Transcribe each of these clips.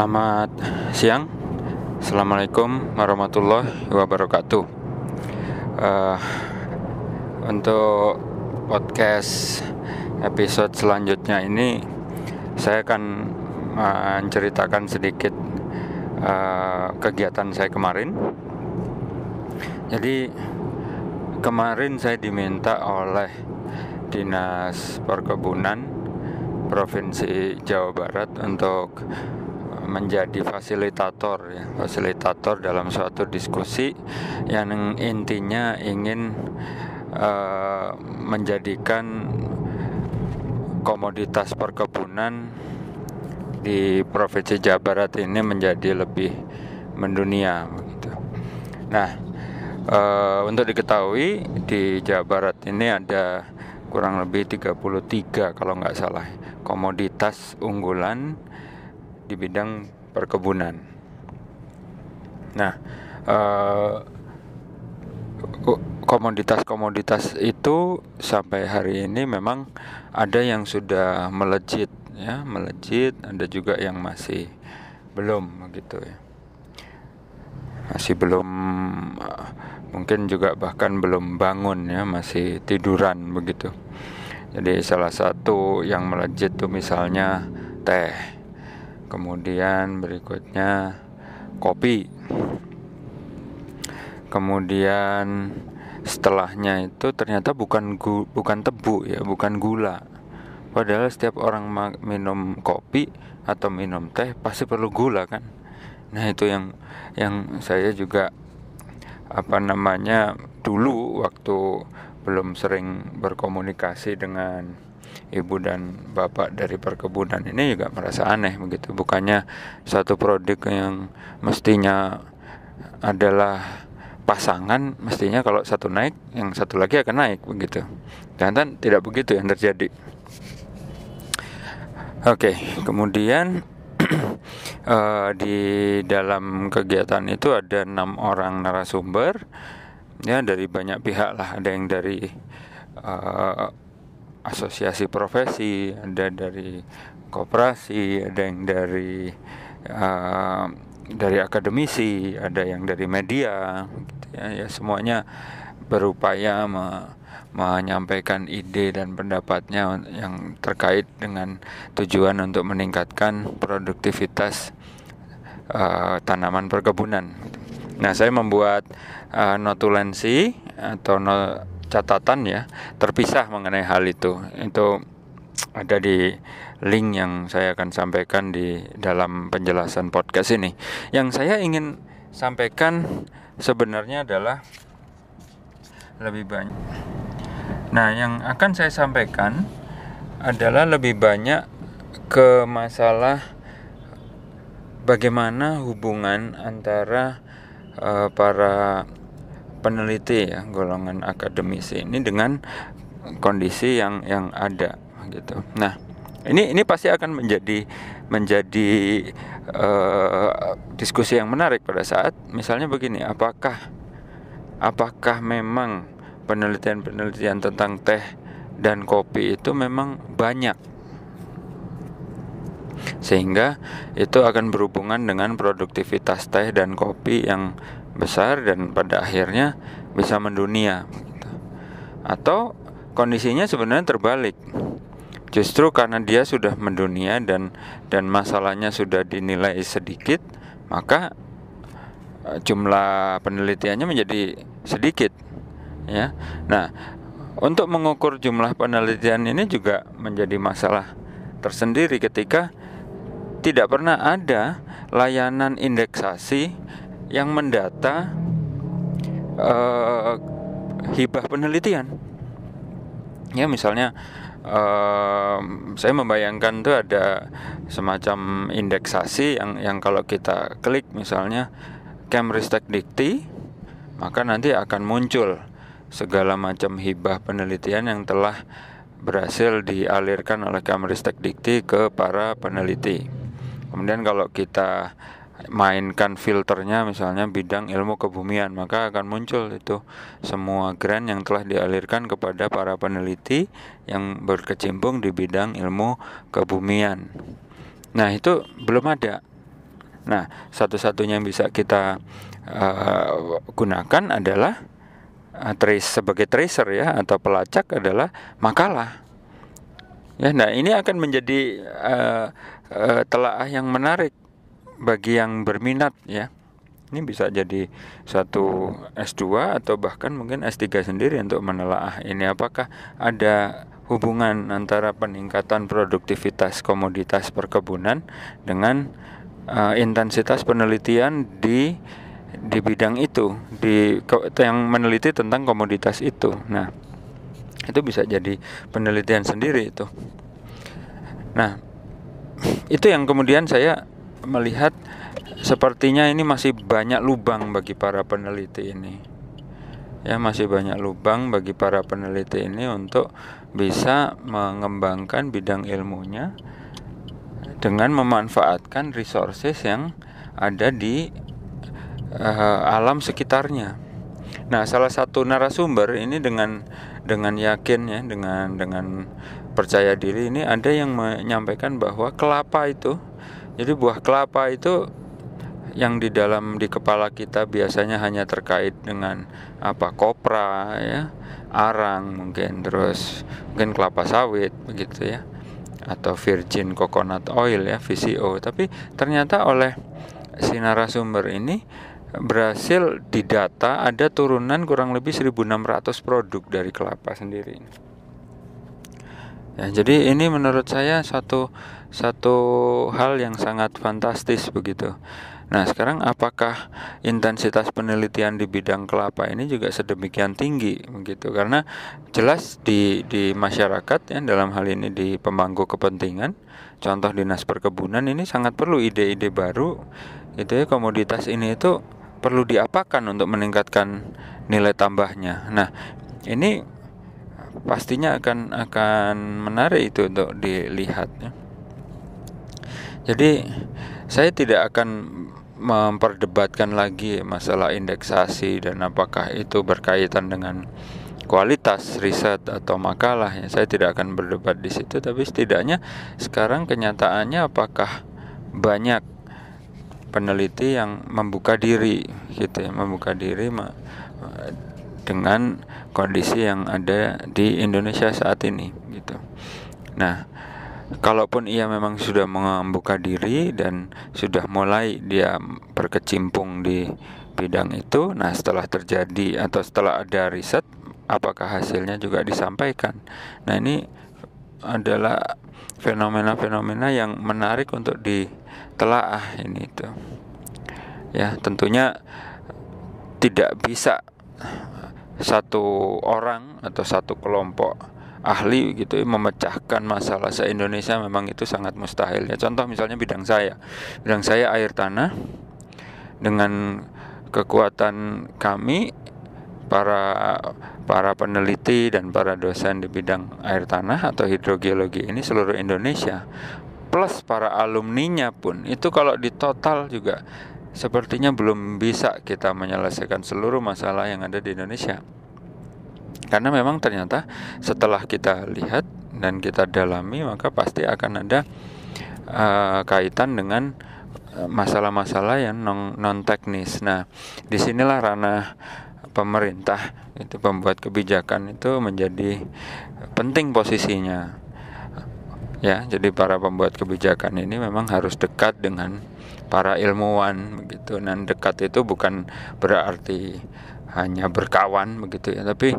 Selamat siang, assalamualaikum warahmatullahi wabarakatuh. Uh, untuk podcast episode selanjutnya ini, saya akan menceritakan sedikit uh, kegiatan saya kemarin. Jadi kemarin saya diminta oleh dinas perkebunan provinsi Jawa Barat untuk menjadi fasilitator ya fasilitator dalam suatu diskusi yang intinya ingin uh, menjadikan komoditas perkebunan di provinsi Jawa Barat ini menjadi lebih mendunia. Nah, uh, untuk diketahui di Jawa Barat ini ada kurang lebih 33 kalau nggak salah komoditas unggulan di bidang perkebunan. Nah, eh, komoditas-komoditas itu sampai hari ini memang ada yang sudah melejit ya, melejit, ada juga yang masih belum begitu ya. Masih belum mungkin juga bahkan belum bangun ya, masih tiduran begitu. Jadi salah satu yang melejit tuh misalnya teh kemudian berikutnya kopi. Kemudian setelahnya itu ternyata bukan gu, bukan tebu ya bukan gula. Padahal setiap orang minum kopi atau minum teh pasti perlu gula kan? Nah itu yang yang saya juga apa namanya dulu waktu belum sering berkomunikasi dengan ibu dan bapak dari perkebunan ini juga merasa aneh begitu. Bukannya satu produk yang mestinya adalah pasangan mestinya kalau satu naik yang satu lagi akan naik begitu. Dan tidak begitu yang terjadi. Oke kemudian uh, di dalam kegiatan itu ada enam orang narasumber. Ya dari banyak pihak lah. Ada yang dari uh, asosiasi profesi, ada dari koperasi, ada yang dari uh, dari akademisi, ada yang dari media, gitu ya, ya semuanya berupaya me, menyampaikan ide dan pendapatnya yang terkait dengan tujuan untuk meningkatkan produktivitas uh, tanaman perkebunan. Nah, saya membuat uh, notulensi atau no, catatan ya terpisah mengenai hal itu itu ada di link yang saya akan sampaikan di dalam penjelasan podcast ini. Yang saya ingin sampaikan sebenarnya adalah lebih banyak. Nah, yang akan saya sampaikan adalah lebih banyak ke masalah bagaimana hubungan antara uh, para peneliti ya golongan akademisi ini dengan kondisi yang yang ada gitu. Nah, ini ini pasti akan menjadi menjadi uh, diskusi yang menarik pada saat misalnya begini, apakah apakah memang penelitian-penelitian tentang teh dan kopi itu memang banyak sehingga itu akan berhubungan dengan produktivitas teh dan kopi yang besar dan pada akhirnya bisa mendunia. Atau kondisinya sebenarnya terbalik. Justru karena dia sudah mendunia dan dan masalahnya sudah dinilai sedikit maka eh, jumlah penelitiannya menjadi sedikit ya. Nah untuk mengukur jumlah penelitian ini juga menjadi masalah tersendiri ketika tidak pernah ada layanan indeksasi yang mendata uh, hibah penelitian. Ya misalnya uh, saya membayangkan tuh ada semacam indeksasi yang yang kalau kita klik misalnya Kemristek Dikti maka nanti akan muncul segala macam hibah penelitian yang telah berhasil dialirkan oleh Kemristek Dikti ke para peneliti. Kemudian kalau kita mainkan filternya misalnya bidang ilmu kebumian maka akan muncul itu semua grant yang telah dialirkan kepada para peneliti yang berkecimpung di bidang ilmu kebumian. Nah, itu belum ada. Nah, satu-satunya yang bisa kita uh, gunakan adalah uh, trace sebagai tracer ya atau pelacak adalah makalah. Ya, nah ini akan menjadi uh, uh, telaah yang menarik bagi yang berminat ya. Ini bisa jadi satu S2 atau bahkan mungkin S3 sendiri untuk menelaah ini apakah ada hubungan antara peningkatan produktivitas komoditas perkebunan dengan uh, intensitas penelitian di di bidang itu di yang meneliti tentang komoditas itu. Nah, itu bisa jadi penelitian sendiri itu. Nah, itu yang kemudian saya melihat sepertinya ini masih banyak lubang bagi para peneliti ini. Ya, masih banyak lubang bagi para peneliti ini untuk bisa mengembangkan bidang ilmunya dengan memanfaatkan resources yang ada di uh, alam sekitarnya. Nah, salah satu narasumber ini dengan dengan yakin ya, dengan dengan percaya diri ini ada yang menyampaikan bahwa kelapa itu jadi buah kelapa itu yang di dalam di kepala kita biasanya hanya terkait dengan apa kopra ya arang mungkin terus mungkin kelapa sawit begitu ya atau virgin coconut oil ya VCO tapi ternyata oleh si narasumber ini berhasil didata ada turunan kurang lebih 1600 produk dari kelapa sendiri ya jadi ini menurut saya satu satu hal yang sangat fantastis begitu Nah, sekarang apakah intensitas penelitian di bidang kelapa ini juga sedemikian tinggi begitu? Karena jelas di di masyarakat ya dalam hal ini di pemangku kepentingan, contoh Dinas Perkebunan ini sangat perlu ide-ide baru itu ya komoditas ini itu perlu diapakan untuk meningkatkan nilai tambahnya. Nah, ini pastinya akan akan menarik itu untuk dilihat ya. Jadi saya tidak akan memperdebatkan lagi masalah indeksasi dan apakah itu berkaitan dengan kualitas riset atau makalah ya saya tidak akan berdebat di situ tapi setidaknya sekarang kenyataannya apakah banyak peneliti yang membuka diri gitu ya membuka diri dengan kondisi yang ada di Indonesia saat ini gitu nah kalaupun ia memang sudah membuka diri dan sudah mulai dia berkecimpung di bidang itu, nah setelah terjadi atau setelah ada riset, apakah hasilnya juga disampaikan? Nah ini adalah fenomena-fenomena yang menarik untuk ditelaah ini itu. Ya tentunya tidak bisa satu orang atau satu kelompok ahli gitu memecahkan masalah se Indonesia memang itu sangat mustahil. Ya contoh misalnya bidang saya. Bidang saya air tanah. Dengan kekuatan kami para para peneliti dan para dosen di bidang air tanah atau hidrogeologi ini seluruh Indonesia plus para alumninya pun itu kalau di total juga sepertinya belum bisa kita menyelesaikan seluruh masalah yang ada di Indonesia. Karena memang ternyata setelah kita lihat dan kita dalami maka pasti akan ada uh, kaitan dengan eh, masalah-masalah yang non, non teknis. Nah, di sinilah ranah pemerintah itu pembuat kebijakan itu menjadi penting posisinya. Ya, jadi para pembuat kebijakan ini memang harus dekat dengan para ilmuwan begitu. Dan dekat itu bukan berarti hanya berkawan begitu ya, tapi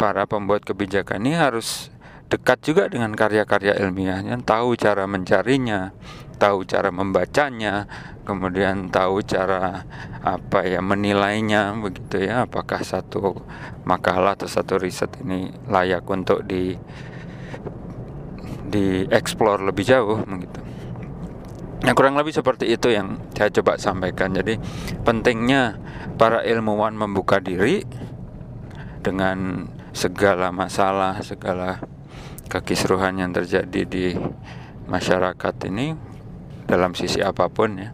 para pembuat kebijakan ini harus dekat juga dengan karya-karya ilmiahnya, tahu cara mencarinya, tahu cara membacanya, kemudian tahu cara apa ya menilainya begitu ya, apakah satu makalah atau satu riset ini layak untuk di dieksplor lebih jauh begitu. Nah, kurang lebih seperti itu yang saya coba sampaikan. Jadi, pentingnya para ilmuwan membuka diri dengan segala masalah, segala kekisruhan yang terjadi di masyarakat ini dalam sisi apa pun ya.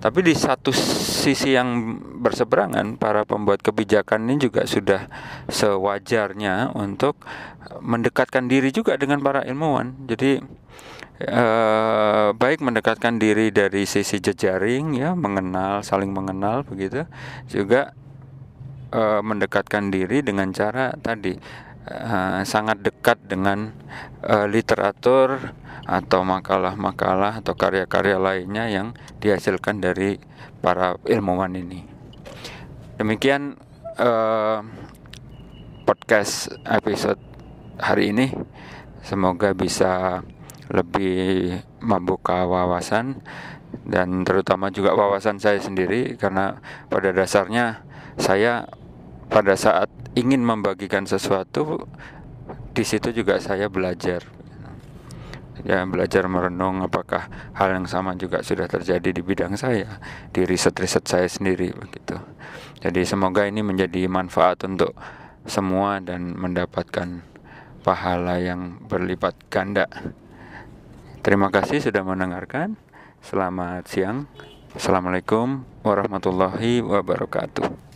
Tapi di satu sisi yang berseberangan, para pembuat kebijakan ini juga sudah sewajarnya untuk mendekatkan diri juga dengan para ilmuwan. Jadi eh, baik mendekatkan diri dari sisi jejaring ya mengenal saling mengenal begitu juga eh, mendekatkan diri dengan cara tadi eh, sangat dekat dengan eh, literatur atau makalah-makalah atau karya-karya lainnya yang dihasilkan dari para ilmuwan ini. Demikian eh, podcast episode hari ini. Semoga bisa lebih membuka wawasan dan terutama juga wawasan saya sendiri karena pada dasarnya saya pada saat ingin membagikan sesuatu di situ juga saya belajar ya belajar merenung apakah hal yang sama juga sudah terjadi di bidang saya di riset-riset saya sendiri begitu jadi semoga ini menjadi manfaat untuk semua dan mendapatkan pahala yang berlipat ganda. Terima kasih sudah mendengarkan. Selamat siang. Assalamualaikum warahmatullahi wabarakatuh.